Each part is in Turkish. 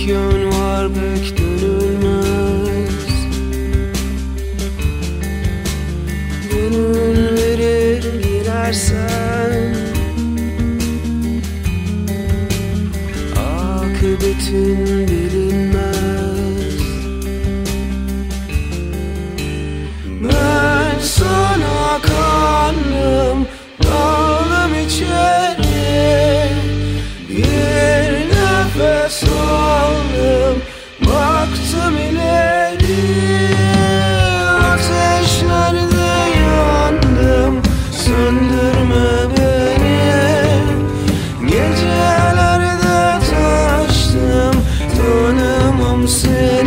tek yön var pek dönülmez Gönül verir girersen Akıbetin bilinmez. Ben sana kandım say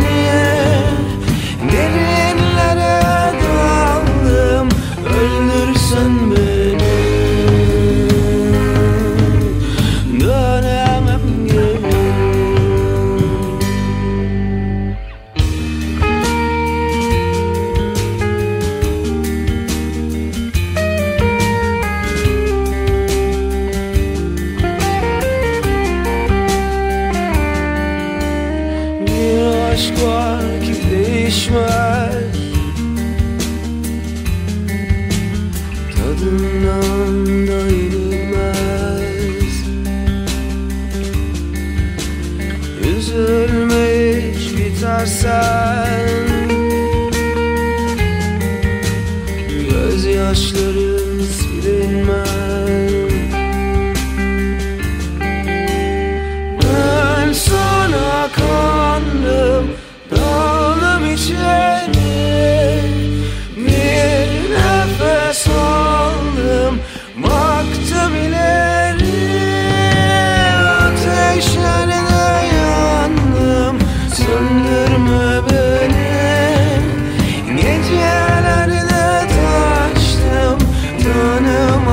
sen. Gözyaşların silinmez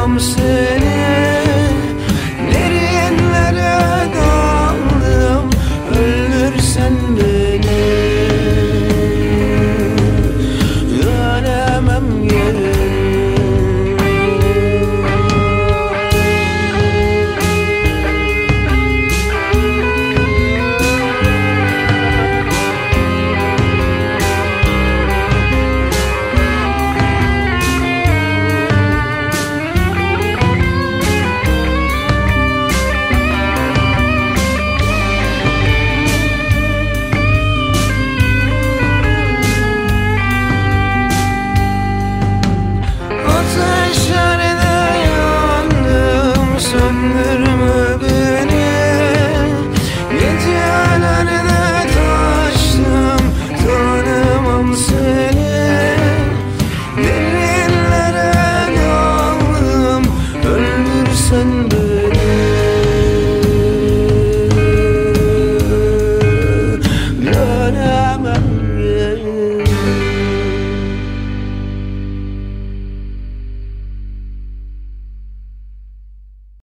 I'm sick.